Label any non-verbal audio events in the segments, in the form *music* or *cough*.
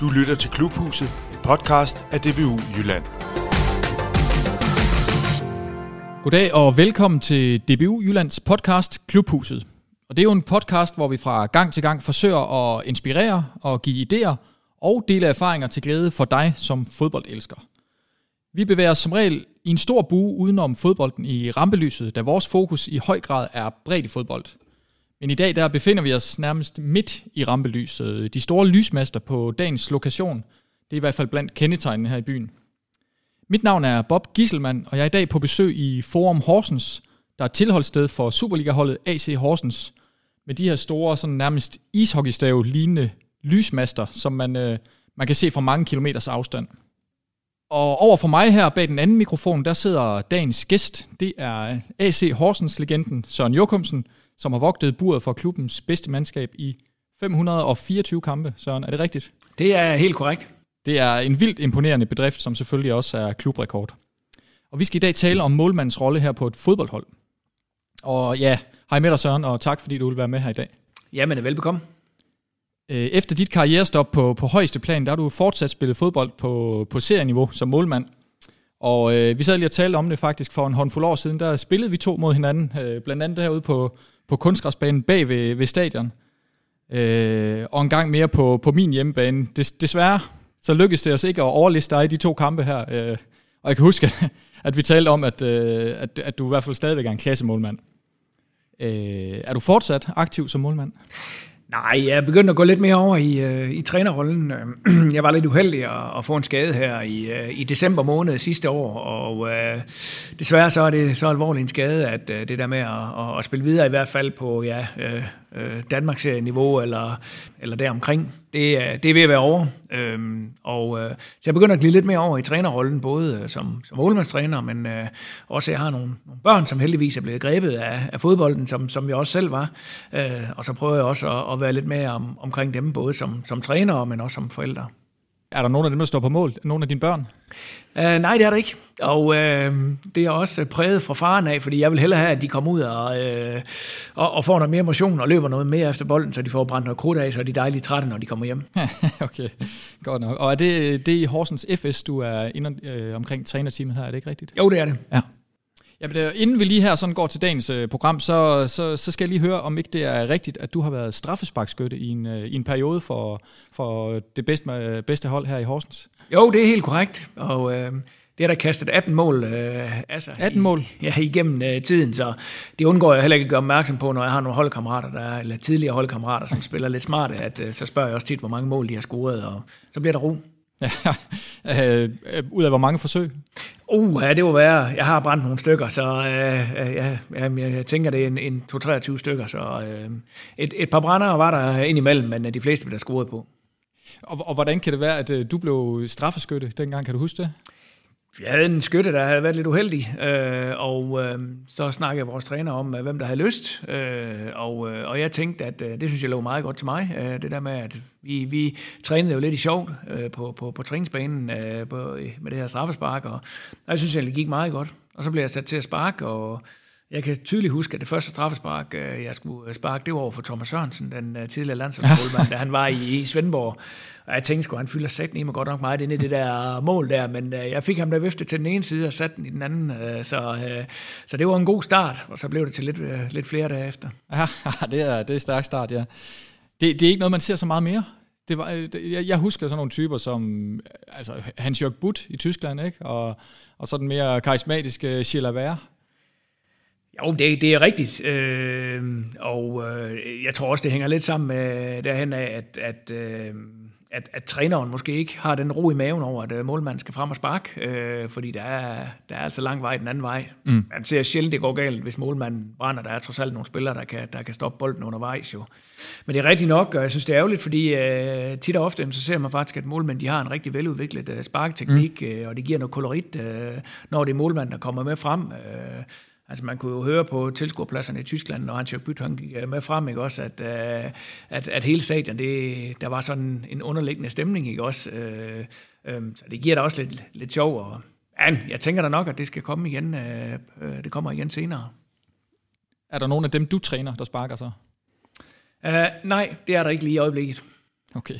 Du lytter til Klubhuset, en podcast af DBU Jylland. Goddag og velkommen til DBU Jyllands podcast Klubhuset. Og det er jo en podcast, hvor vi fra gang til gang forsøger at inspirere og give idéer og dele erfaringer til glæde for dig som fodboldelsker. Vi bevæger os som regel i en stor bue udenom fodbolden i rampelyset, da vores fokus i høj grad er bredt i fodbold. Men i dag der befinder vi os nærmest midt i rampelyset. De store lysmaster på dagens lokation, det er i hvert fald blandt kendetegnene her i byen. Mit navn er Bob Gisselmann, og jeg er i dag på besøg i Forum Horsens, der er tilholdssted for Superliga-holdet AC Horsens, med de her store, sådan nærmest ishockeystave lignende lysmaster, som man, øh, man kan se fra mange kilometers afstand. Og over for mig her bag den anden mikrofon, der sidder dagens gæst. Det er AC Horsens-legenden Søren Jokumsen, som har vogtet buret for klubbens bedste mandskab i 524 kampe. Søren, er det rigtigt? Det er helt korrekt. Det er en vildt imponerende bedrift, som selvfølgelig også er klubrekord. Og vi skal i dag tale om målmandens rolle her på et fodboldhold. Og ja, hej med dig Søren, og tak fordi du vil være med her i dag. Jamen, velbekomme. Øh, efter dit karrierestop på, på højeste plan, der har du fortsat spillet fodbold på, på serieniveau som målmand. Og øh, vi sad lige og talte om det faktisk for en håndfuld år siden. Der spillede vi to mod hinanden, øh, blandt andet derude på, på kunstgræsbanen bag ved, ved stadion. Øh, og en gang mere på, på min hjemmebane. Des, desværre så lykkedes det os ikke at overliste dig i de to kampe her. Øh, og jeg kan huske, at, *laughs* at vi talte om, at, øh, at, at du i hvert fald stadigvæk er en klassemålmand. Øh, er du fortsat aktiv som målmand? Nej, jeg er begyndt at gå lidt mere over i, øh, i trænerrollen. *clears throat* Jeg var lidt uheldig at, at få en skade her i, øh, i december måned sidste år, og øh, desværre så er det så alvorlig en skade, at øh, det der med at, at, at spille videre i hvert fald på ja, øh, øh, Danmarks niveau eller, eller deromkring, det, er, det er ved at være over. Øhm, og, øh, så jeg begynder at glide lidt mere over i trænerrollen, både øh, som, som målmandstræner, men øh, også jeg har nogle, nogle børn, som heldigvis er blevet grebet af, af fodbolden, som, som jeg også selv var. Øh, og så prøver jeg også at, at være lidt mere om, omkring dem, både som, som træner, men også som forældre. Er der nogen af dem, der står på mål? Nogle af dine børn? Uh, nej, det er der ikke. Og uh, det er også præget fra faren af, fordi jeg vil hellere have, at de kommer ud og, uh, og, og får noget mere motion og løber noget mere efter bolden, så de får brændt noget krudt af, så er de dejligt trætte, når de kommer hjem. *laughs* okay, godt nok. Og er det, det er i Horsens FS, du er inde øh, omkring trænerteamet her, er det ikke rigtigt? Jo, det er det. Ja. Jamen, inden vi lige her sådan går til dagens øh, program, så, så, så skal jeg lige høre, om ikke det er rigtigt, at du har været straffesparkskytte i en, øh, i en periode for, for det bedste, bedste hold her i Horsens. Jo, det er helt korrekt, og øh, det er der kastet 18 mål øh, altså, 18 mål? I, ja, igennem øh, tiden, så det undgår jeg heller ikke at gøre opmærksom på, når jeg har nogle holdkammerater, der er, eller tidligere holdkammerater, som spiller lidt smarte, at øh, så spørger jeg også tit, hvor mange mål de har scoret, og så bliver der ro. Ja, *laughs* øh, ud af hvor mange forsøg? Uh, ja, det var være. Jeg har brændt nogle stykker, så øh, øh, ja, jeg tænker, det er en, en 2-23 stykker. Så øh, et, et par brænder var der indimellem, men de fleste blev der scoret på. Og, og hvordan kan det være, at øh, du blev straffeskytte dengang? Kan du huske det? Jeg havde en skytte, der havde været lidt uheldig, øh, og øh, så snakkede vores træner om, hvem der havde lyst, øh, og, øh, og jeg tænkte, at øh, det synes jeg lå meget godt til mig, øh, det der med, at vi, vi trænede jo lidt i sjovt øh, på, på, på træningsbanen øh, på, med det her straffespark, og, og jeg synes at det gik meget godt. Og så blev jeg sat til at sparke, og jeg kan tydeligt huske, at det første straffespark, øh, jeg skulle sparke, det var over for Thomas Sørensen, den øh, tidligere landsholdsmålmand, da han var i, i Svendborg. Og jeg tænkte sgu, han fylder sat i mig godt nok meget ind i det der mål der, men øh, jeg fik ham der vifte til den ene side og satte den i den anden. Så, så det var en god start, og så blev det til lidt, lidt flere dage efter. *laughs* Ja, det er, det er stærk start, ja. Det, det er ikke noget, man ser så meget mere. Det var, jeg, jeg husker sådan nogle typer som altså Hans-Jørg Butt i Tyskland, ikke? Og, og så den mere karismatiske Schiller jo, det, det er rigtigt, øh, og øh, jeg tror også, det hænger lidt sammen med derhen af, at, at, øh, at, at træneren måske ikke har den ro i maven over, at øh, målmanden skal frem og sparke, øh, fordi der er, der er altså lang vej den anden vej. Mm. Man ser sjældent, det går galt, hvis målmanden brænder. Der er trods alt nogle spillere, der kan, der kan stoppe bolden undervejs jo. Men det er rigtigt nok, og jeg synes, det er ærgerligt, fordi øh, tit og ofte, så ser man faktisk, at målmænd de har en rigtig veludviklet øh, sparketeknik, mm. øh, og det giver noget kolorit, øh, når det er målmanden, der kommer med frem. Øh, Altså man kunne jo høre på tilskuerpladserne i Tyskland, når Hans-Jørg Byt gik øh, med frem, ikke også, at, øh, at, at hele stadion, det, der var sådan en underliggende stemning, ikke også. Øh, så det giver da også lidt, lidt sjov, og ja, jeg tænker da nok, at det skal komme igen, det kommer igen senere. Er der nogen af dem, du træner, der sparker så? Uh, nej, det er der ikke lige i øjeblikket. Okay.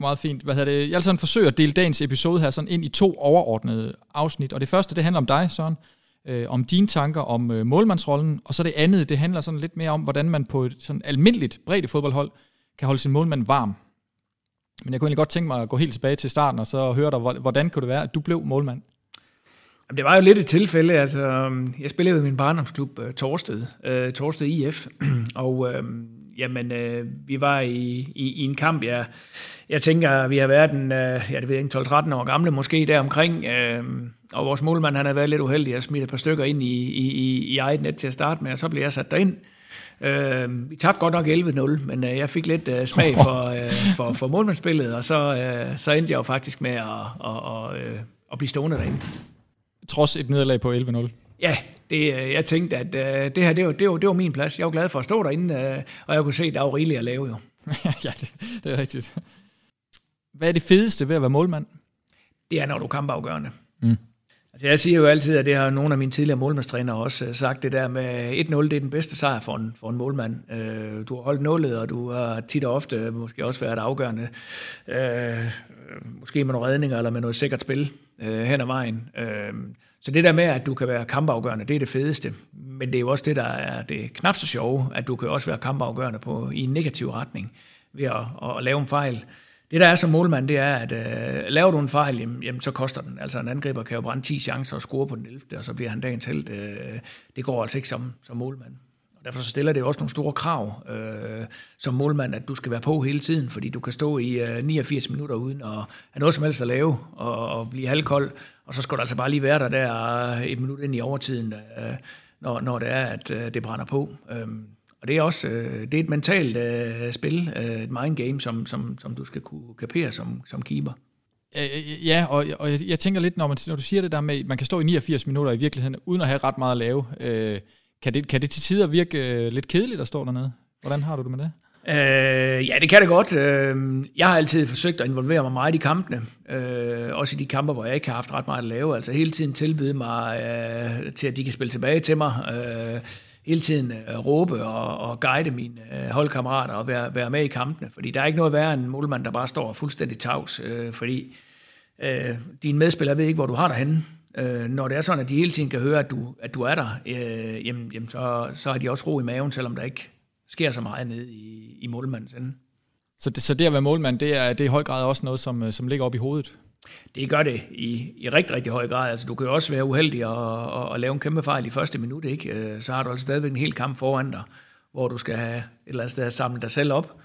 Meget fint. Hvad hedder det? Jeg vil sådan forsøge at dele dagens episode her sådan ind i to overordnede afsnit. Og det første, det handler om dig, Søren. Øh, om dine tanker om øh, målmandsrollen. Og så det andet, det handler sådan lidt mere om, hvordan man på et sådan almindeligt bredt fodboldhold kan holde sin målmand varm. Men jeg kunne egentlig godt tænke mig at gå helt tilbage til starten, og så høre dig, hvordan kunne det være, at du blev målmand? Jamen, det var jo lidt et tilfælde. Altså, øhm, jeg spillede i min barndomsklub øh, Torsted, øh, Torsted IF, *clears throat* og øh, jamen, uh, vi var i, i, i en kamp, jeg, jeg tænker, vi har været en, uh, ja, det ved jeg 12-13 år gamle, måske der omkring, uh, og vores målmand, han har været lidt uheldig at smide et par stykker ind i, i, i, i eget net til at starte med, og så blev jeg sat derind. Uh, vi tabte godt nok 11-0, men uh, jeg fik lidt uh, smag *laughs* for, uh, for, for målmandsspillet, og så, uh, så endte jeg jo faktisk med at, at, at, at, at blive stående derinde trods et nederlag på 11-0. Ja, det, øh, jeg tænkte, at uh, det her, det var, det, var, det var min plads. Jeg var glad for at stå derinde, uh, og jeg kunne se, at der var rigeligt at lave jo. *laughs* ja, det, det er rigtigt. Hvad er det fedeste ved at være målmand? Det er, når du er kampafgørende. Mm. Altså, jeg siger jo altid, at det har nogle af mine tidligere målmandstrænere også sagt, det der med 1-0, det er den bedste sejr for en, for en målmand. Uh, du har holdt nullet, og du har tit og ofte måske også været afgørende. Uh, måske med nogle redninger, eller med noget sikkert spil øh, hen ad vejen. Øh, så det der med, at du kan være kampafgørende, det er det fedeste. Men det er jo også det, der er det knap så sjove, at du kan også være kampafgørende på, i en negativ retning ved at, at, lave en fejl. Det der er som målmand, det er, at øh, laver du en fejl, jamen, jamen, så koster den. Altså en angriber kan jo brænde 10 chancer og score på den 11. og så bliver han dagens held. Øh, det går altså ikke som, som målmand. Derfor så stiller det også nogle store krav øh, som målmand, at du skal være på hele tiden, fordi du kan stå i øh, 89 minutter uden at have noget som helst at lave og, og blive halvkold, og så skal du altså bare lige være der der øh, et minut ind i overtiden, øh, når, når det er, at øh, det brænder på. Øh, og det er også øh, det er et mentalt øh, spil, øh, et mind game, som, som, som du skal kunne kapere som, som keeper. Ja, og, og jeg, jeg tænker lidt, når, man, når du siger det der med, at man kan stå i 89 minutter i virkeligheden, uden at have ret meget at lave, øh, kan det, kan det til tider virke øh, lidt kedeligt at stå dernede? Hvordan har du det med det? Øh, ja, det kan det godt. Øh, jeg har altid forsøgt at involvere mig meget i kampene. Øh, også i de kampe, hvor jeg ikke har haft ret meget at lave. Altså hele tiden tilbyde mig øh, til, at de kan spille tilbage til mig. Øh, hele tiden øh, råbe og, og guide mine øh, holdkammerater og være, være med i kampene. Fordi der er ikke noget værre end en målmand, der bare står fuldstændig tavs. Øh, fordi øh, dine medspillere ved ikke, hvor du har dig henne. Øh, når det er sådan, at de hele tiden kan høre, at du, at du er der, øh, jamen, jamen så, så har de også ro i maven, selvom der ikke sker så meget nede i, i målmandens ende. Så det, så det at være målmand, det er, det er i høj grad også noget, som, øh, som ligger op i hovedet? Det gør det i, i rigtig, rigtig høj grad. Altså, du kan jo også være uheldig og, og, og lave en kæmpe fejl i første minut. Ikke? Øh, så har du altså stadigvæk en hel kamp foran dig, hvor du skal have et eller andet sted samle dig selv op.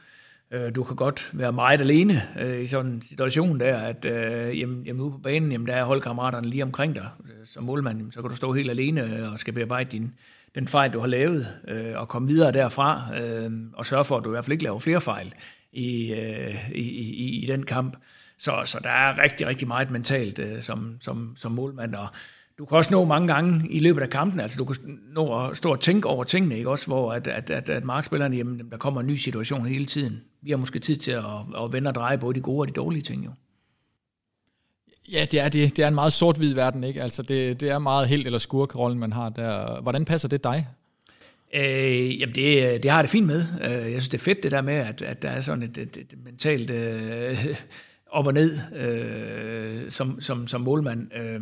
Øh, du kan godt være meget alene øh, i sådan en situation der, at øh, jamen, jamen ude på banen, jamen, der er holdkammeraterne lige omkring dig. Øh, som målmand, jamen, så kan du stå helt alene øh, og skal bearbejde din, den fejl, du har lavet, øh, og komme videre derfra, øh, og sørge for, at du i hvert fald ikke laver flere fejl i, øh, i, i, i den kamp. Så, så der er rigtig, rigtig meget mentalt øh, som, som, som målmand, og du kan også nå mange gange i løbet af kampen, altså du kan nå at stå og tænke over tingene, ikke? også hvor at, at, at, at markspillerne, jamen, der kommer en ny situation hele tiden. Vi har måske tid til at, at vende og dreje både de gode og de dårlige ting jo. Ja, det er, det, det er en meget sort-hvid verden, ikke? Altså det, det er meget helt eller skurk-rollen, man har der. Hvordan passer det dig? Øh, jamen det, det har jeg det fint med. Øh, jeg synes, det er fedt det der med, at, at der er sådan et, et, et mentalt øh, *laughs* op og ned øh, som, som, som målmand. Øh,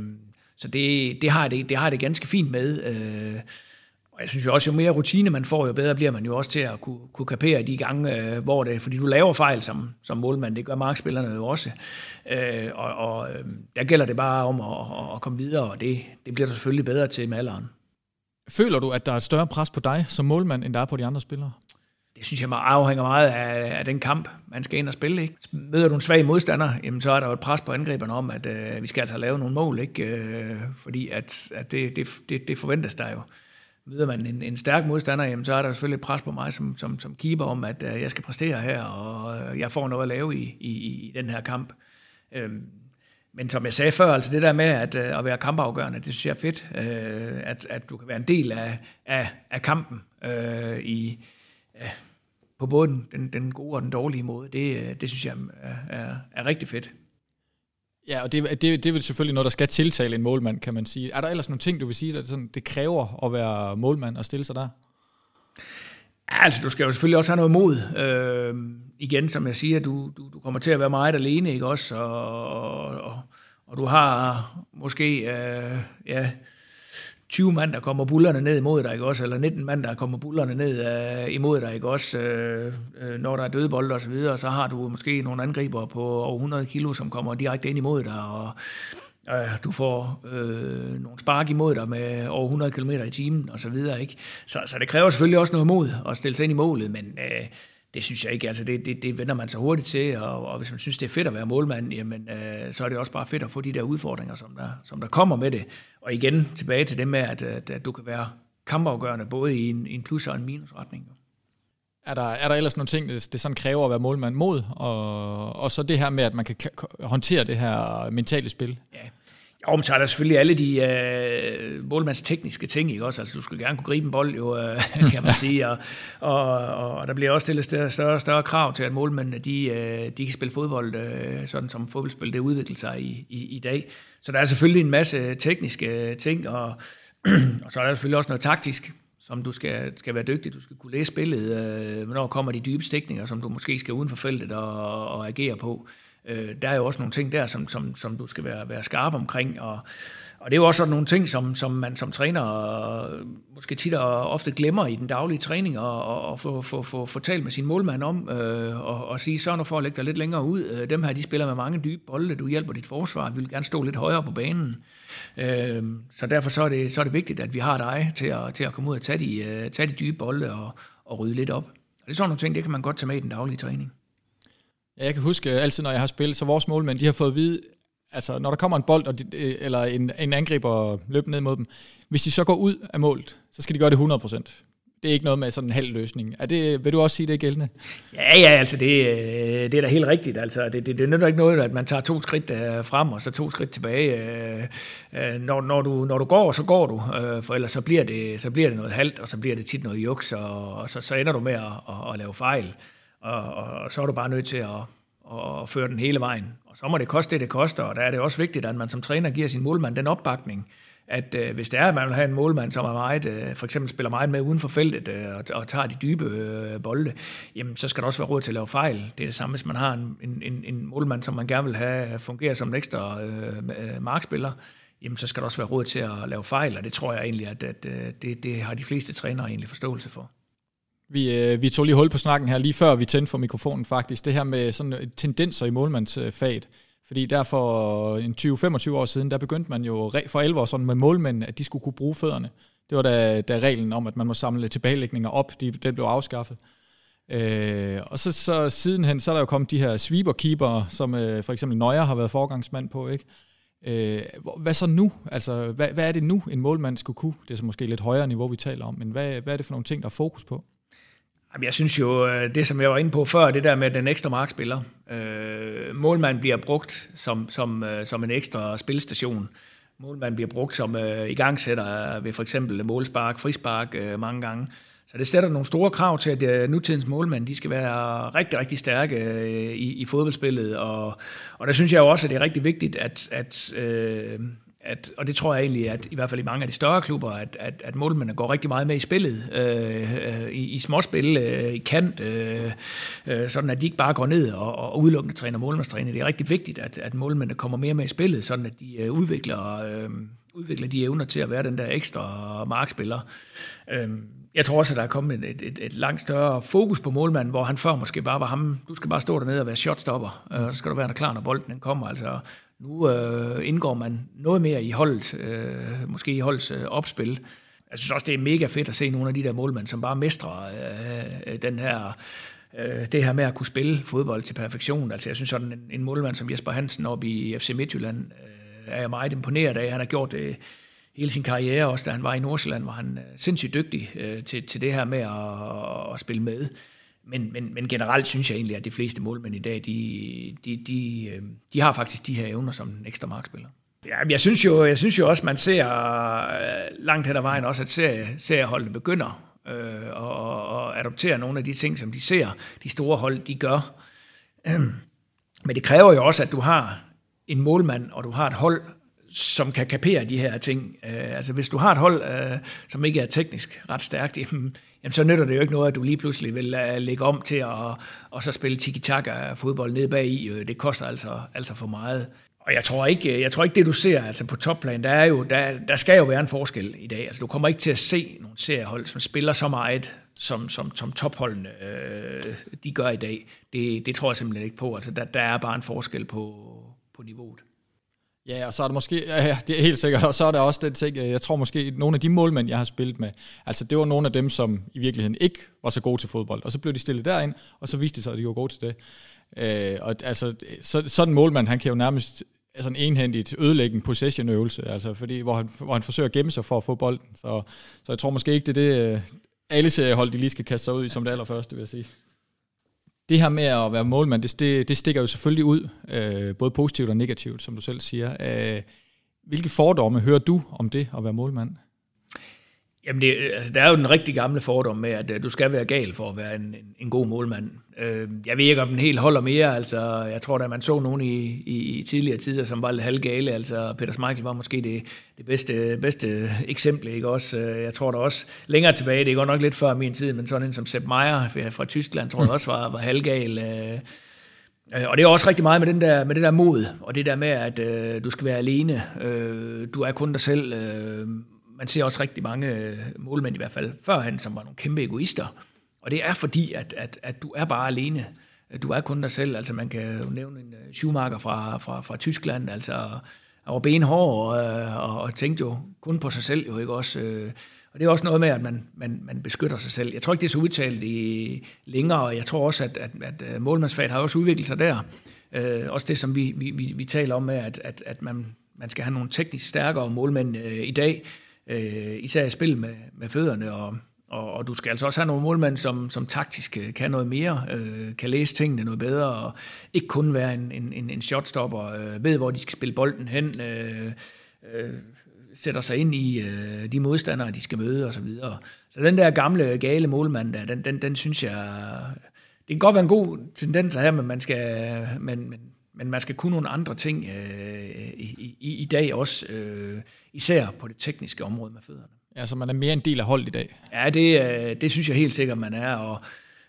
så det, det, har det, det har det ganske fint med. Øh, og jeg synes jo også, jo mere rutine man får, jo bedre bliver man jo også til at kunne, kunne kapere de gange, øh, hvor det fordi du laver fejl som, som målmand, det gør markspillerne jo også. Øh, og og øh, der gælder det bare om at, at komme videre, og det, det bliver du selvfølgelig bedre til med alderen. Føler du, at der er et større pres på dig som målmand, end der er på de andre spillere? Det synes jeg afhænger meget af, af den kamp, man skal ind og spille. Ikke? Møder du en svag modstander, jamen, så er der jo et pres på angriberne om, at øh, vi skal altså lave nogle mål, ikke? Øh, fordi at, at det, det, det, det forventes der jo. Møder man en, en stærk modstander, jamen, så er der selvfølgelig et pres på mig som, som, som keeper om, at øh, jeg skal præstere her, og øh, jeg får noget at lave i, i, i den her kamp. Øh, men som jeg sagde før, altså det der med at, øh, at være kampafgørende, det synes jeg er fedt, øh, at, at du kan være en del af, af, af kampen øh, i, øh, på både den, den gode og den dårlige måde. Det, øh, det synes jeg er, er, er rigtig fedt. Ja, og det, det, det er selvfølgelig noget, der skal tiltale en målmand, kan man sige. Er der ellers nogle ting, du vil sige, at sådan, det kræver at være målmand og stille sig der? Ja, altså, du skal jo selvfølgelig også have noget mod. Øh, igen, som jeg siger, du, du, du kommer til at være meget alene, ikke også? Og, og, og du har måske, øh, ja, 20 mand, der kommer bullerne ned imod dig, ikke også? Eller 19 mand, der kommer bullerne ned øh, imod dig, ikke også? Øh, øh, når der er dødebold og så videre, så har du måske nogle angriber på over 100 kilo, som kommer direkte ind imod dig, og øh, du får øh, nogle spark imod dig med over 100 km i timen og så videre, ikke? Så, så det kræver selvfølgelig også noget mod at stille sig ind i målet, men øh, det synes jeg ikke. Altså det, det, det vender man sig hurtigt til, og, og hvis man synes, det er fedt at være målmand, jamen, øh, så er det også bare fedt at få de der udfordringer, som der, som der kommer med det. Og igen tilbage til det med, at, at, at du kan være kampafgørende både i en, en plus- og en minusretning. Er der, er der ellers nogle ting, det, det sådan kræver at være målmand mod, og, og så det her med, at man kan håndtere det her mentale spil? Ja, jo, men så er der selvfølgelig alle de øh, målmandstekniske ting, ikke også? Altså, du skal gerne kunne gribe en bold, jo, øh, *laughs* kan man *laughs* sige, og, og, og der bliver også stillet større, større, større krav til, at målmændene, de, øh, de kan spille fodbold, øh, sådan som fodboldspil, det udvikler sig i, i, i dag. Så der er selvfølgelig en masse tekniske ting, og, *clears throat* og så er der selvfølgelig også noget taktisk, som du skal, skal være dygtig. Du skal kunne læse spillet, øh, hvornår kommer de dybe stikninger, som du måske skal uden for feltet og, og agere på. Øh, der er jo også nogle ting der, som, som, som du skal være, være skarp omkring, og, og det er jo også sådan nogle ting, som, som man som træner øh, måske tit og ofte glemmer i den daglige træning, og, og, og få, få, få, få talt med sin målmand om, øh, og, og sige, så nu for at lægge dig lidt længere ud. Øh, dem her, de spiller med mange dybe bolde, du hjælper dit forsvar, vi vil gerne stå lidt højere på banen. Øh, så derfor så er, det, så er det vigtigt, at vi har dig til at, til at komme ud og tage de, uh, tage de dybe bolde og, og rydde lidt op. Og det er sådan nogle ting, det kan man godt tage med i den daglige træning. Ja, jeg kan huske øh, altid, når jeg har spillet, så vores målmænd, de har fået at vide, altså når der kommer en bold, og de, øh, eller en, en angriber løber ned mod dem, hvis de så går ud af målet, så skal de gøre det 100%. Det er ikke noget med sådan en halv løsning. Er det, vil du også sige, det er gældende? Ja, ja, altså det, øh, det er da helt rigtigt. Altså, det, det, det nytter ikke noget, at man tager to skridt frem, og så to skridt tilbage. Når, når, du, når du går, så går du, for ellers så bliver, det, så bliver det noget halvt, og så bliver det tit noget juks, og, og så, så ender du med at, at, at lave fejl og, og så er du bare nødt til at, og føre den hele vejen. Og så må det koste det, det koster, og der er det også vigtigt, at man som træner giver sin målmand den opbakning, at øh, hvis det er, at man vil have en målmand, som er meget, øh, for eksempel spiller meget med uden for feltet øh, og, og tager de dybe øh, bolde, jamen så skal der også være råd til at lave fejl. Det er det samme, hvis man har en, en, en målmand, som man gerne vil have øh, fungere som en ekstra øh, øh, markspiller, jamen så skal der også være råd til at lave fejl, og det tror jeg egentlig, at, at, øh, det, det har de fleste trænere egentlig forståelse for. Vi, øh, vi tog lige hul på snakken her, lige før vi tændte for mikrofonen faktisk, det her med sådan øh, tendenser i målmandsfaget. Fordi der for øh, en 20-25 år siden, der begyndte man jo for alvor sådan med målmænd, at de skulle kunne bruge fødderne. Det var da, da reglen om, at man må samle tilbagelægninger op, de, den blev afskaffet. Øh, og så, så sidenhen, så er der jo kommet de her sweeper som øh, for eksempel Nøjer har været forgangsmand på, ikke? Øh, hvad så nu? Altså, hvad, hvad er det nu, en målmand skulle kunne? Det er så måske lidt højere niveau, vi taler om, men hvad, hvad er det for nogle ting, der er fokus på? Jeg synes jo, øh, det som jeg var inde på før, det der med den ekstra markspiller. Øh, målmanden bliver brugt som, som, øh, som en ekstra spilstation. Målmanden bliver brugt som øh, igangsætter ved for eksempel målspark, frispark øh, mange gange. Så det sætter nogle store krav til, at øh, nutidens målmænd de skal være rigtig, rigtig stærke øh, i, i fodboldspillet. Og, og der synes jeg jo også, at det er rigtig vigtigt, at, at øh, at, og det tror jeg egentlig, at i hvert fald i mange af de større klubber, at, at, at målmændene går rigtig meget med i spillet, øh, øh i, i småspil, øh, i kant, øh, øh, sådan at de ikke bare går ned og, og udelukkende træner målmandstræner. Det er rigtig vigtigt, at, at målmændene kommer mere med i spillet, sådan at de øh, udvikler, øh, udvikler de evner til at være den der ekstra markspiller. Øh, jeg tror også, at der er kommet et, et, et langt større fokus på målmanden, hvor han før måske bare var ham, du skal bare stå dernede og være shotstopper, øh, så skal du være der klar, når bolden den kommer. Altså, nu øh, indgår man noget mere i holdet, øh, måske i holdets øh, opspil. Jeg synes også, det er mega fedt at se nogle af de der målmænd, som bare mestrer øh, øh den her, øh, det her med at kunne spille fodbold til perfektion. Altså jeg synes sådan, en, en målmand som Jesper Hansen op i FC Midtjylland, øh, er jeg meget imponeret af. Han har gjort det hele sin karriere, også da han var i Nordsjælland, var han øh, sindssygt dygtig øh, til, til det her med at, at spille med. Men, men, men generelt synes jeg egentlig, at de fleste målmænd i dag, de, de, de, øh, de har faktisk de her evner som en ekstra markspiller. Ja, jeg synes jo, jeg synes jo også, man ser øh, langt hen ad vejen også, at serie, serieholdene begynder øh, at, at adoptere nogle af de ting, som de ser, de store hold, de gør. *clears throat* Men det kræver jo også, at du har en målmand, og du har et hold, som kan kapere de her ting. Øh, altså hvis du har et hold, øh, som ikke er teknisk ret stærkt, *laughs* jamen, jamen så nytter det jo ikke noget, at du lige pludselig vil uh, lægge om til at og så spille tiki-taka fodbold ned bag i. Øh, det koster altså, altså for meget. Og jeg tror ikke, øh, jeg tror ikke det du ser altså på topplan, der er jo der, der skal jo være en forskel i dag. Altså du kommer ikke til at se nogle seriehold som spiller så meget som som som topholdene øh, de gør i dag. Det, det tror jeg simpelthen ikke på. Altså der, der er bare en forskel på på niveauet. Ja, og så er det måske, ja, det er helt sikkert, og så er der også den ting, øh, jeg tror måske, nogle af de målmænd, jeg har spillet med, altså det var nogle af dem, som i virkeligheden ikke var så gode til fodbold, og så blev de stillet derind, og så viste det sig, at de var gode til det. Øh, og altså, så, sådan en målmand, han kan jo nærmest altså en enhændigt ødelægge en possession-øvelse, altså fordi, hvor han, hvor han forsøger at gemme sig for at få bolden. Så, så jeg tror måske ikke, det er det, øh, alle seriehold, de lige skal kaste sig ud i som det allerførste, vil jeg sige det her med at være målmand, det, det, det stikker jo selvfølgelig ud, øh, både positivt og negativt, som du selv siger. Øh, hvilke fordomme hører du om det at være målmand? Jamen, det, øh, altså, der er jo den rigtig gamle fordom med, at uh, du skal være gal for at være en, en, en god målmand. Øh, jeg ved ikke, om den helt holder mere. Altså, jeg tror, at man så nogen i, i, i tidligere tider, som var lidt halvgale. Altså, Peter Schmeichel var måske det, det bedste, bedste eksempel. Ikke? Også, øh, jeg tror da også længere tilbage, det er godt nok lidt før min tid, men sådan en som Sepp Meier fra Tyskland, tror jeg også var, var halvgal. Øh, og det er også rigtig meget med, den der, med det der mod, og det der med, at øh, du skal være alene. Øh, du er kun dig selv. Øh, man ser også rigtig mange øh, målmænd i hvert fald førhen, som var nogle kæmpe egoister. Og det er fordi, at, at, at du er bare alene. Du er kun dig selv. Altså man kan jo nævne en øh, Schumacher fra, fra, fra Tyskland, altså han var benhård og, øh, og, og tænkte jo kun på sig selv, jo ikke også. Og det er også noget med, at man, man, man beskytter sig selv. Jeg tror ikke, det er så udtalt i længere, og jeg tror også, at, at, at målmandsfaget har også udviklet sig der. Øh, også det, som vi, vi, vi taler om med, at, at, at man, man skal have nogle teknisk stærkere målmænd øh, i dag, øh, især i spil med, med fødderne, og, og, og du skal altså også have nogle målmænd, som, som taktisk øh, kan noget mere, øh, kan læse tingene noget bedre, og ikke kun være en, en, en en shotstopper, øh, ved hvor de skal spille bolden hen, øh, øh, sætter sig ind i øh, de modstandere, de skal møde osv. Så, så den der gamle, gale målmand, der, den, den, den synes jeg, det kan godt være en god tendens her, men man skal, men, men, men man skal kunne nogle andre ting øh, i, i, i dag også. Øh, især på det tekniske område med fødderne. Ja, så man er mere en del af holdet i dag? Ja, det, øh, det synes jeg helt sikkert, man er, og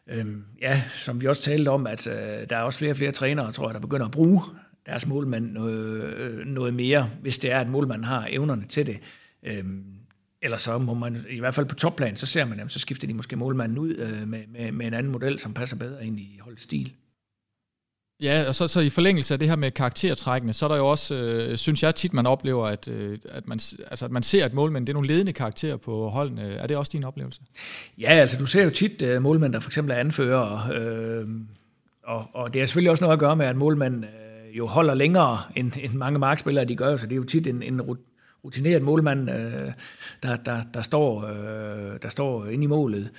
øhm, ja, som vi også talte om, at øh, der er også flere og flere trænere, tror jeg, der begynder at bruge deres målmand noget, øh, noget mere, hvis det er, at målmanden har evnerne til det. Øhm, eller så må man, i hvert fald på topplan, så ser man dem, så skifter de måske målmanden ud øh, med, med, med en anden model, som passer bedre ind i holdets stil. Ja, og så, så i forlængelse af det her med karaktertrækkene, så er der jo også, øh, synes jeg tit, man oplever, at, øh, at, man, altså, at man ser, at målmænd, det er nogle ledende karakterer på holdene. Er det også din oplevelse? Ja, altså du ser jo tit øh, målmænd, der for eksempel er anfører, øh, og, og det er selvfølgelig også noget at gøre med, at målmænd øh, jo holder længere end, end mange markspillere, de gør, så det er jo tit en, en rutineret målmand, øh, der, der, der, står, øh, der står inde i målet.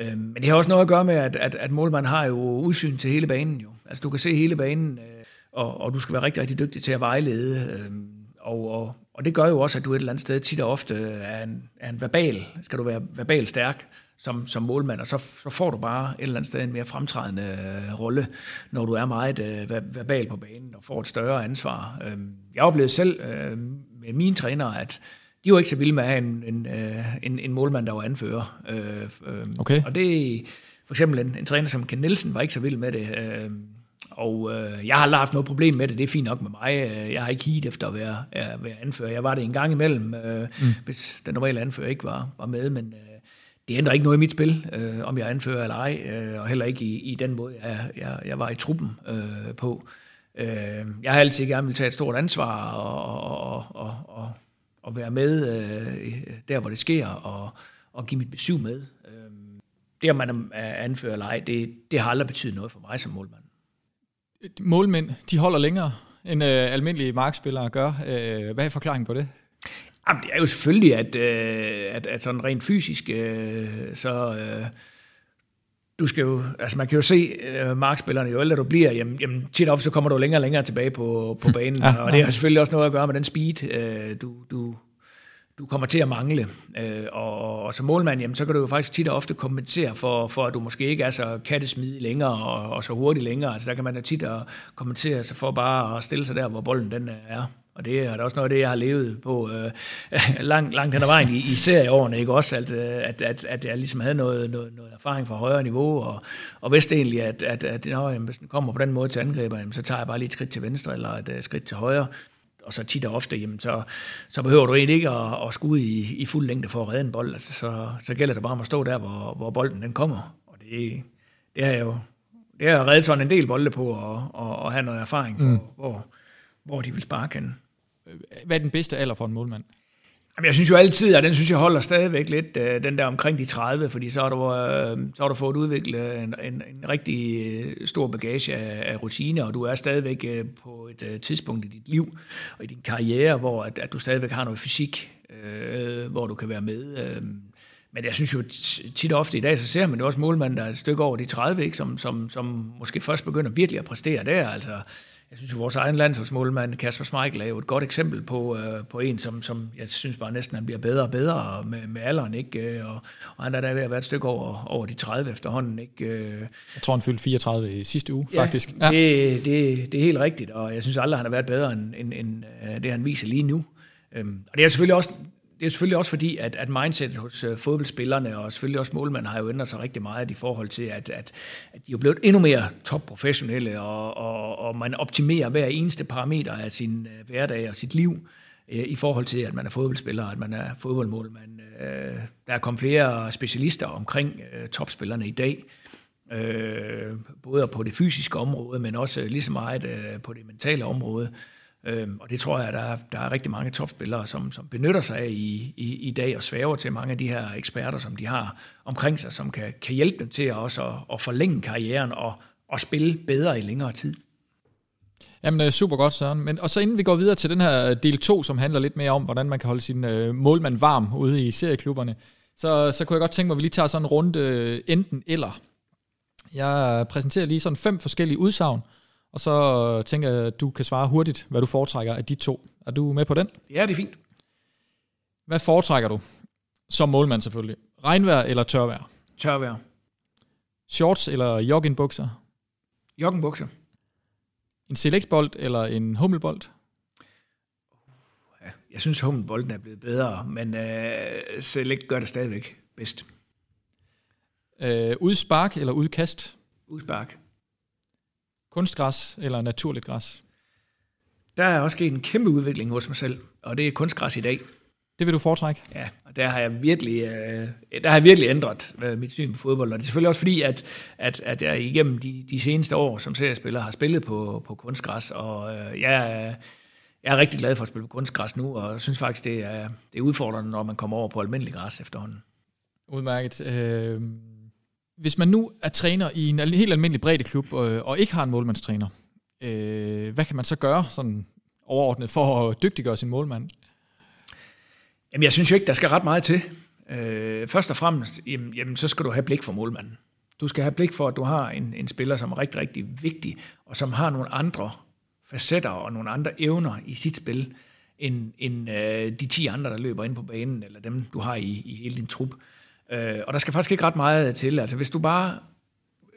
Øh, men det har også noget at gøre med, at, at, at målmanden har jo udsyn til hele banen jo. Altså du kan se hele banen, øh, og, og du skal være rigtig, rigtig dygtig til at vejlede. Øh, og, og, og det gør jo også, at du et eller andet sted tit og ofte er en, er en verbal, skal du være verbal stærk som, som målmand, og så, så får du bare et eller andet sted en mere fremtrædende øh, rolle, når du er meget øh, verbal på banen og får et større ansvar. Øh, jeg oplevede selv øh, med mine trænere, at de var ikke så vilde med at have en, en, øh, en, en målmand, der var anfører. Øh, øh, okay. Og det for eksempel en, en træner som Ken Nielsen var ikke så vild med det. Øh, og øh, jeg har aldrig haft noget problem med det, det er fint nok med mig. Jeg har ikke hit efter at være, at være anfører. Jeg var det en gang imellem, øh, mm. hvis den normale anfører ikke var, var med, men øh, det ændrer ikke noget i mit spil, øh, om jeg anfører eller ej, øh, og heller ikke i, i den måde, jeg, jeg, jeg var i truppen øh, på. Øh, jeg har altid gerne vil tage et stort ansvar og, og, og, og, og være med øh, der, hvor det sker, og, og give mit besøg med. Øh, det, om man er anfører eller ej, det, det har aldrig betydet noget for mig som målmand. Målmænd, de holder længere end øh, almindelige markspillere gør. Øh, hvad er forklaringen på det? Jamen, det er jo selvfølgelig, at, øh, at, at sådan rent fysisk, øh, så... Øh, du skal jo, altså man kan jo se uh, markspillerne, jo ældre du bliver, jamen, jamen tit op, så kommer du længere og længere tilbage på, på *laughs* banen, ja, og det har selvfølgelig også noget at gøre med den speed, uh, du, du, du kommer til at mangle. Uh, og, og som målmand, jamen, så kan du jo faktisk tit og ofte kompensere for, for at du måske ikke er så kattesmidig længere og, og så hurtigt længere. Altså der kan man da tit at kompensere sig for bare at stille sig der, hvor bolden den er. Og det er også noget af det, jeg har levet på øh, *laughs* langt, langt hen ad vejen i, i serieårene, ikke også? At, øh, at, at, at jeg ligesom havde noget, noget, noget erfaring fra højere niveau, og, og vidste egentlig, at, at, at når, jamen, hvis den kommer på den måde til angriber, jamen, så tager jeg bare lige et skridt til venstre, eller et uh, skridt til højre, og så tit og ofte, jamen, så, så behøver du egentlig ikke at, at skulle i, i fuld længde for at redde en bold. Altså, så, så gælder det bare om at stå der, hvor, hvor bolden den kommer. Og det, det har jeg jo det har reddet sådan en del bolde på, og, og, og have noget erfaring for, mm. hvor, hvor de vil sparke hen. Øh, hvad er den bedste alder for en målmand? Jamen, jeg synes jo altid, og den synes jeg holder stadigvæk lidt, øh, den der omkring de 30, fordi så har du, øh, så har du fået udviklet en, en, en rigtig stor bagage af, af rutine, og du er stadigvæk på et tidspunkt i dit liv og i din karriere, hvor at, at du stadigvæk har noget fysik, øh, hvor du kan være med. Øh, men jeg synes jo tit og ofte i dag, så ser man jo også målmanden, der er et stykke over de 30, ikke? Som, som, som måske først begynder virkelig at præstere der. Altså, jeg synes jo, vores egen landsholdsmålmand, Kasper Schmeichel, er jo et godt eksempel på, øh, på en, som, som jeg synes bare næsten, han bliver bedre og bedre med, med alderen, ikke? Øh, og, og han er der ved at være et stykke over, over de 30 efterhånden, ikke? Øh, jeg tror, han fyldte 34 i sidste uge, ja, faktisk. Ja, det, det, det er helt rigtigt, og jeg synes aldrig, han har været bedre end, end, end det, han viser lige nu. Øhm, og det er selvfølgelig også det er selvfølgelig også fordi, at, at mindset hos øh, fodboldspillerne og selvfølgelig også målmanden har jo ændret sig rigtig meget i forhold til, at, at, at de er blevet endnu mere topprofessionelle, og, og, og man optimerer hver eneste parameter af sin øh, hverdag og sit liv øh, i forhold til, at man er fodboldspiller, at man er fodboldmålmand. Øh, der er kommet flere specialister omkring øh, topspillerne i dag, øh, både på det fysiske område, men også øh, lige så meget øh, på det mentale område. Øhm, og det tror jeg, der er, der er rigtig mange topspillere, som, som benytter sig af i, i, i dag og svæver til mange af de her eksperter, som de har omkring sig, som kan, kan hjælpe dem til også at, at forlænge karrieren og, og spille bedre i længere tid. Jamen øh, super godt, Søren. Men, og så inden vi går videre til den her del 2, som handler lidt mere om, hvordan man kan holde sin øh, målmand varm ude i serieklubberne, så, så kunne jeg godt tænke mig, at vi lige tager sådan en runde øh, enten eller. Jeg præsenterer lige sådan fem forskellige udsagn, og så tænker jeg, at du kan svare hurtigt, hvad du foretrækker af de to. Er du med på den? Ja, det er fint. Hvad foretrækker du? Som målmand selvfølgelig. Regnvejr eller tørvejr? Tørvejr. Shorts eller joggingbukser? Joggingbukser. En selectbold eller en hummelbold? Jeg synes, hummelbolden er blevet bedre, men uh, select gør det stadigvæk bedst. Uh, udspark eller udkast? Udspark. Kunstgræs eller naturligt græs? Der er også sket en kæmpe udvikling hos mig selv, og det er kunstgræs i dag. Det vil du foretrække? Ja, og der har jeg virkelig, øh, der har jeg virkelig ændret øh, mit syn på fodbold. Og det er selvfølgelig også fordi, at, at, at jeg igennem de, de seneste år som seriespiller har spillet på, på kunstgræs, og øh, jeg, jeg er rigtig glad for at spille på kunstgræs nu, og synes faktisk, det er, det er udfordrende, når man kommer over på almindelig græs efterhånden. Udmærket. Øh hvis man nu er træner i en helt almindelig breddeklub klub, øh, og ikke har en målmandstræner, øh, hvad kan man så gøre sådan overordnet for at dygtiggøre sin målmand? Jamen, jeg synes jo ikke, der skal ret meget til. Øh, først og fremmest, jamen, jamen, så skal du have blik for målmanden. Du skal have blik for, at du har en, en spiller, som er rigtig, rigtig vigtig, og som har nogle andre facetter og nogle andre evner i sit spil, end, end øh, de 10 andre, der løber ind på banen, eller dem, du har i, i hele din trup. Øh, Øh, og der skal faktisk ikke ret meget til. Altså hvis du bare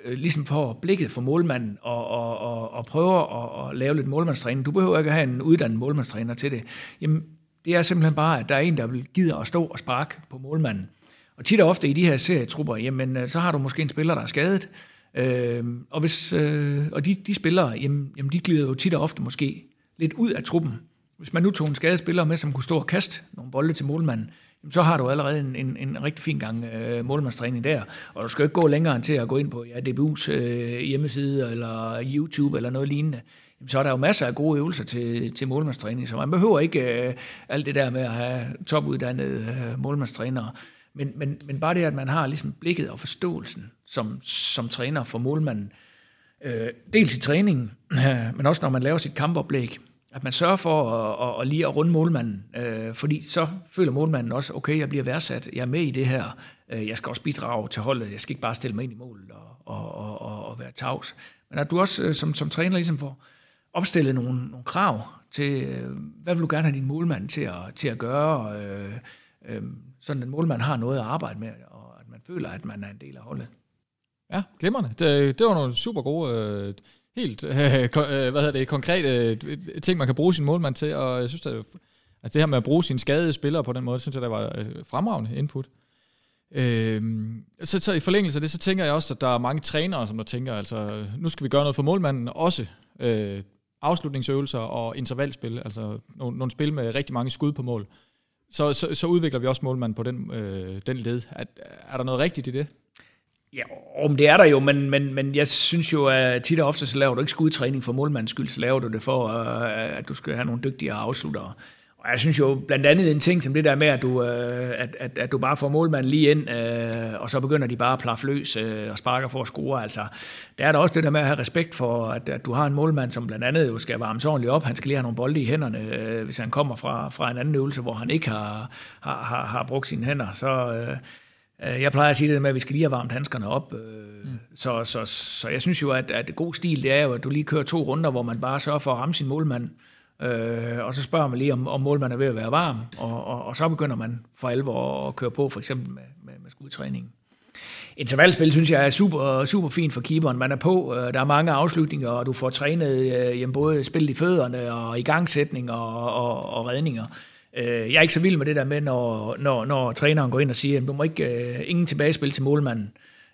øh, ligesom får blikket for målmanden og, og, og, og prøver at, at lave lidt målmandstræning, du behøver ikke at have en uddannet målmandstræner til det, jamen det er simpelthen bare, at der er en, der vil gide at stå og sparke på målmanden. Og tit og ofte i de her serietrupper, jamen øh, så har du måske en spiller, der er skadet, øh, og, hvis, øh, og de, de spillere, jamen, jamen de glider jo tit og ofte måske lidt ud af truppen. Hvis man nu tog en skadet spiller med, som kunne stå og kaste nogle bolde til målmanden, så har du allerede en, en, en rigtig fin gang øh, målmandstræning der. Og du skal ikke gå længere end til at gå ind på ja, DBU's øh, hjemmeside eller YouTube eller noget lignende. Jamen, så er der jo masser af gode øvelser til, til målmandstræning, så man behøver ikke øh, alt det der med at have topuddannede øh, målmandstrænere. Men, men, men bare det, at man har ligesom blikket og forståelsen som, som træner for målmanden, øh, dels i træningen, øh, *clears throat* men også når man laver sit kampoplæg, at man sørger for at, at, at lige at runde målmanden, øh, fordi så føler målmanden også, okay, jeg bliver værdsat, jeg er med i det her, øh, jeg skal også bidrage til holdet, jeg skal ikke bare stille mig ind i målet og, og, og, og, være tavs. Men at du også øh, som, som træner ligesom får opstillet nogle, nogle krav til, øh, hvad vil du gerne have din målmand til at, til at gøre, øh, øh, sådan at målmand har noget at arbejde med, og at man føler, at man er en del af holdet. Ja, glimrende. Det, det var nogle super gode øh, helt øh, *laughs* øh, hvad hedder det, konkrete øh, ting, man kan bruge sin målmand til, og jeg synes, at, at altså, det her med at bruge sine skadede spillere på den måde, synes jeg, der var øh, fremragende input. Øh, så, så i forlængelse af det, så tænker jeg også, at der er mange trænere, som der tænker, altså nu skal vi gøre noget for målmanden også. Øh, afslutningsøvelser og intervalspil, altså nogle, nogle spil med rigtig mange skud på mål. Så, så, så udvikler vi også målmanden på den, øh, den led. Er, er der noget rigtigt i det? Ja, om det er der jo, men, men, men jeg synes jo, at tit og ofte så laver du ikke skudtræning for målmandens skyld, så laver du det for, øh, at du skal have nogle dygtige afsluttere. Og jeg synes jo blandt andet en ting som det der med, at du, øh, at, at, at du bare får målmanden lige ind, øh, og så begynder de bare at plaffe løs og sparker for at score. Altså, der er der også det der med at have respekt for, at, at du har en målmand, som blandt andet jo skal varme ordentligt op. Han skal lige have nogle bolde i hænderne, hvis han kommer fra, fra en anden øvelse, hvor han ikke har, har, har, har brugt sine hænder. Så, øh jeg plejer at sige det med, at vi skal lige have varmt handskerne op. Øh, mm. så, så, så jeg synes jo, at, at god stil, det er jo, at du lige kører to runder, hvor man bare sørger for at ramme sin målmand, Øh, og så spørger man lige, om, om målmanden er ved at være varm, og, og, og så begynder man for alvor at køre på, for eksempel med, med, med skudtræningen. Intervalspil synes jeg er super, super fint for keeperen. Man er på, øh, der er mange afslutninger, og du får trænet øh, jamen, både spil i fødderne og igangsætning og, og, og redninger. Øh, jeg er ikke så vild med det der med, når, når, når træneren går ind og siger, at du må ikke øh, ingen tilbagespil til målmanden,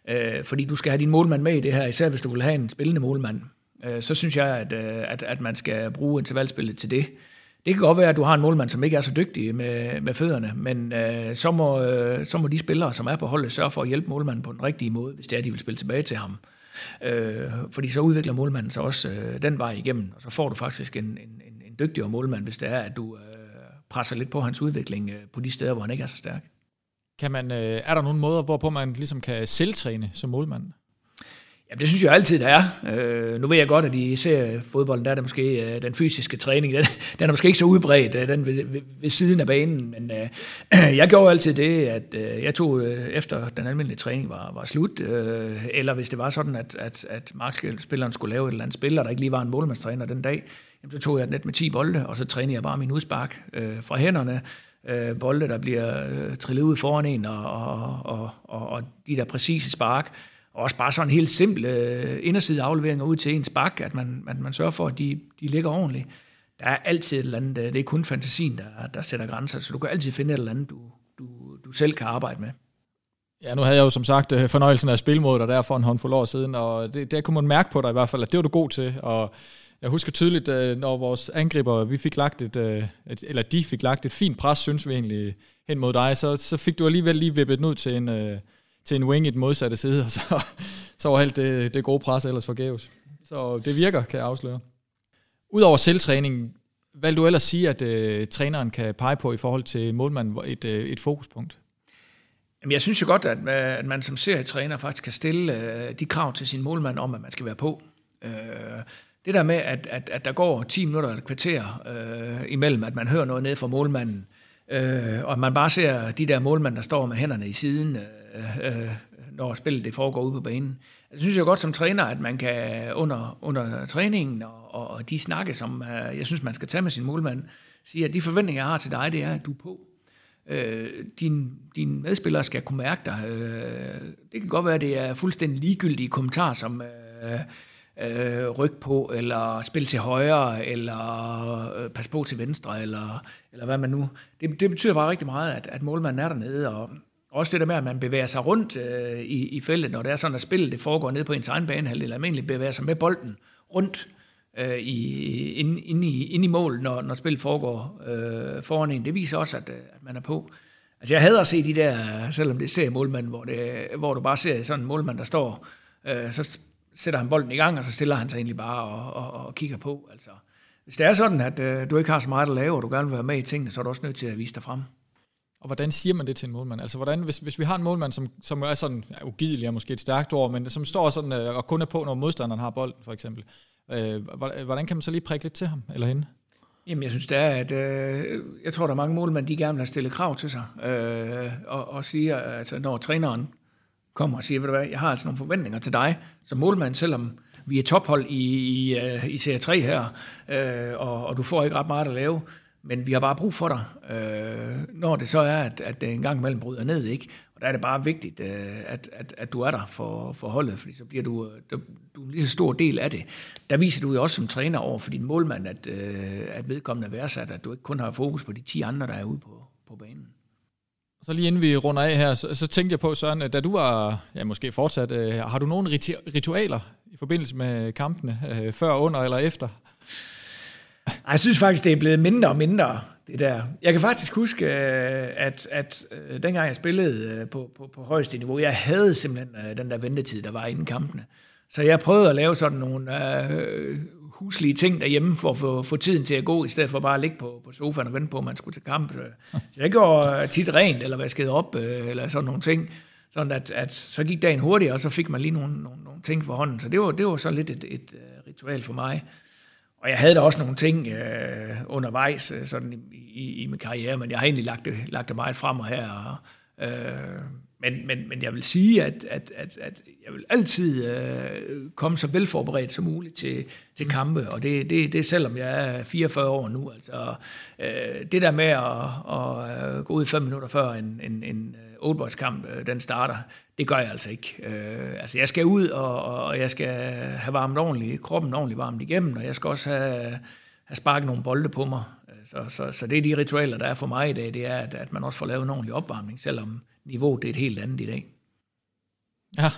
øh, fordi du skal have din målmand med i det her, især hvis du vil have en spillende målmand øh, så synes jeg, at, øh, at, at man skal bruge intervalspillet til det. Det kan godt være, at du har en målmand, som ikke er så dygtig med, med fødderne, men øh, så, må, øh, så må de spillere, som er på holdet, sørge for at hjælpe målmanden på den rigtige måde, hvis det er, de vil spille tilbage til ham. Øh, fordi så udvikler målmanden sig også øh, den vej igennem, og så får du faktisk en, en, en, en dygtigere målmand, hvis det er, at du øh, presser lidt på hans udvikling øh, på de steder, hvor han ikke er så stærk. Kan man, øh, er der nogle måder, hvorpå man ligesom kan selvtræne som målmand? Jamen, det synes jeg altid, der er. Øh, nu ved jeg godt, at i fodbolden, der er det måske øh, den fysiske træning, den, den er måske ikke så udbredt, øh, den ved, ved, ved siden af banen, men øh, *clears throat* jeg gjorde altid det, at øh, jeg tog øh, efter den almindelige træning var, var slut, øh, eller hvis det var sådan, at, at, at markspilleren skulle lave et eller andet spil, og der ikke lige var en målmandstræner den dag, jamen, så tog jeg et net med 10 bolde, og så trænede jeg bare min udspark øh, fra hænderne, øh, bolde, der bliver øh, trillet ud foran en, og, og, og, og, og de der præcise spark, også bare sådan helt simple øh, inderside afleveringer ud til ens bak, at man, at man sørger for, at de, de ligger ordentligt. Der er altid et eller andet, øh, det er kun fantasien, der, der sætter grænser, så du kan altid finde et eller andet, du, du, du selv kan arbejde med. Ja, nu havde jeg jo som sagt øh, fornøjelsen af at mod dig der for en håndfuld år siden, og det, det kunne man mærke på dig i hvert fald, at det var du god til, og jeg husker tydeligt, når vores angriber, vi fik lagt et, et, eller de fik lagt et fint pres, synes vi egentlig, hen mod dig, så, så fik du alligevel lige vippet den ud til en, til en wing i den modsatte side, og så, så var alt det, det gode pres ellers forgæves. Så det virker, kan jeg afsløre. Udover selvtræning, hvad vil du ellers sige, at øh, træneren kan pege på i forhold til målmanden et, øh, et fokuspunkt? Jamen, jeg synes jo godt, at, øh, at man som serietræner faktisk kan stille øh, de krav til sin målmand om, at man skal være på. Øh, det der med, at, at, at der går 10 minutter eller et kvarter øh, imellem, at man hører noget ned fra målmanden, øh, og at man bare ser de der målmænd, der står med hænderne i siden, øh, Øh, øh, når spillet det foregår ude på banen. Altså, jeg synes jo godt som træner, at man kan under, under træningen og, og de snakke, som øh, jeg synes, man skal tage med sin målmand, sige, at de forventninger, jeg har til dig, det er, at du er på. Øh, din, din medspillere skal kunne mærke dig. Øh, det kan godt være, at det er fuldstændig ligegyldige kommentarer, som øh, øh, ryg på, eller spil til højre, eller øh, pas på til venstre, eller, eller hvad man nu... Det, det betyder bare rigtig meget, at, at målmanden er dernede, og, også det der med, at man bevæger sig rundt øh, i, i feltet, når det er sådan, at spillet det foregår ned på ens egen banehalvdel, eller almindeligt bevæger sig med bolden rundt øh, i, ind, ind, i, ind i mål, når, når spillet foregår øh, foran en. Det viser også, at, øh, at man er på. Altså jeg hader at se de der, selvom det ser målmand, hvor, det, hvor du bare ser sådan en målmand, der står, øh, så sætter han bolden i gang, og så stiller han sig egentlig bare og, og, og kigger på. Altså, hvis det er sådan, at øh, du ikke har så meget at lave, og du gerne vil være med i tingene, så er du også nødt til at vise dig frem. Og hvordan siger man det til en målmand? Altså, hvordan, hvis, hvis vi har en målmand, som, som er sådan, ja, ugidelig er måske et stærkt ord, men som står sådan øh, og kun er på, når modstanderen har bolden, for eksempel. Øh, hvordan kan man så lige prikke lidt til ham eller hende? Jamen, jeg synes det er, at øh, jeg tror, der er mange målmænd, de gerne vil have stillet krav til sig, øh, og, og siger, altså når træneren kommer og siger, ved du hvad, jeg har altså nogle forventninger til dig som målmand, selvom vi er tophold i, i, øh, i Serie 3 her, øh, og, og du får ikke ret meget at lave, men vi har bare brug for dig, øh, når det så er, at, at det en gang imellem bryder ned, ikke? Og der er det bare vigtigt, øh, at, at, at du er der for, for holdet, fordi så bliver du, øh, du, du en lige så stor del af det. Der viser du jo også som træner over for din målmand, at, øh, at vedkommende er værdsat, at du ikke kun har fokus på de 10 andre, der er ude på, på banen. Så lige inden vi runder af her, så, så tænkte jeg på, Søren, da du var, ja måske fortsat, øh, har du nogle ritualer i forbindelse med kampene, øh, før, under eller efter? Jeg synes faktisk, det er blevet mindre og mindre, det der. Jeg kan faktisk huske, øh, at, at øh, dengang jeg spillede øh, på, på, på højeste niveau, jeg havde simpelthen den der ventetid, der var inden kampene. Så jeg prøvede at lave sådan nogle øh, huslige ting derhjemme, for at få, få tiden til at gå, i stedet for bare at ligge på, på sofaen og vente på, at man skulle til kamp. Så jeg gjorde tit rent, eller vaskede op, øh, eller sådan nogle ting. Sådan at, at så gik dagen hurtigt, og så fik man lige nogle, nogle, nogle ting for hånden. Så det var, det var så lidt et, et, et ritual for mig. Og jeg havde da også nogle ting øh, undervejs øh, sådan i, i, i min karriere, men jeg har egentlig lagt det, lagt det meget frem og her. Og, øh, men, men, men jeg vil sige, at, at, at, at jeg vil altid øh, komme så velforberedt som muligt til, til kampe, og det, det, det selvom jeg er 44 år nu. Altså, øh, det der med at, at, at gå ud fem minutter før en, en, en øh, Old Boys kamp, øh, den starter, det gør jeg altså ikke. Øh, altså jeg skal ud, og, og jeg skal have varmet ordentligt, kroppen ordentligt varmt igennem, og jeg skal også have, have sparket nogle bolde på mig. Så, så, så det er de ritualer, der er for mig i dag, det er, at, at man også får lavet en ordentlig opvarmning, selvom niveauet det er et helt andet i dag. Ja,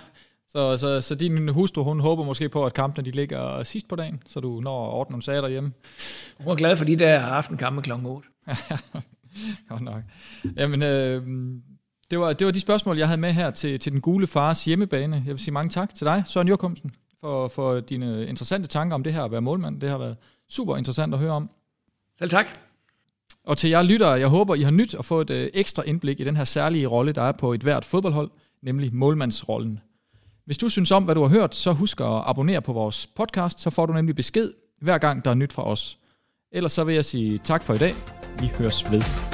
så, så, så din hustru, hun håber måske på, at kampene de ligger sidst på dagen, så du når at ordne nogle sager derhjemme. Hun er glad for de der aftenkampe kl. 8. *laughs* Godt nok. Jamen, øh, det var, det var de spørgsmål, jeg havde med her til, til den gule fars hjemmebane. Jeg vil sige mange tak til dig, Søren Jørgensen, for, for dine interessante tanker om det her at være målmand. Det har været super interessant at høre om. Selv tak. Og til jer lyttere, jeg håber, I har nyt at få et øh, ekstra indblik i den her særlige rolle, der er på et hvert fodboldhold, nemlig målmandsrollen. Hvis du synes om, hvad du har hørt, så husk at abonnere på vores podcast, så får du nemlig besked hver gang, der er nyt fra os. Ellers så vil jeg sige tak for i dag. Vi høres ved.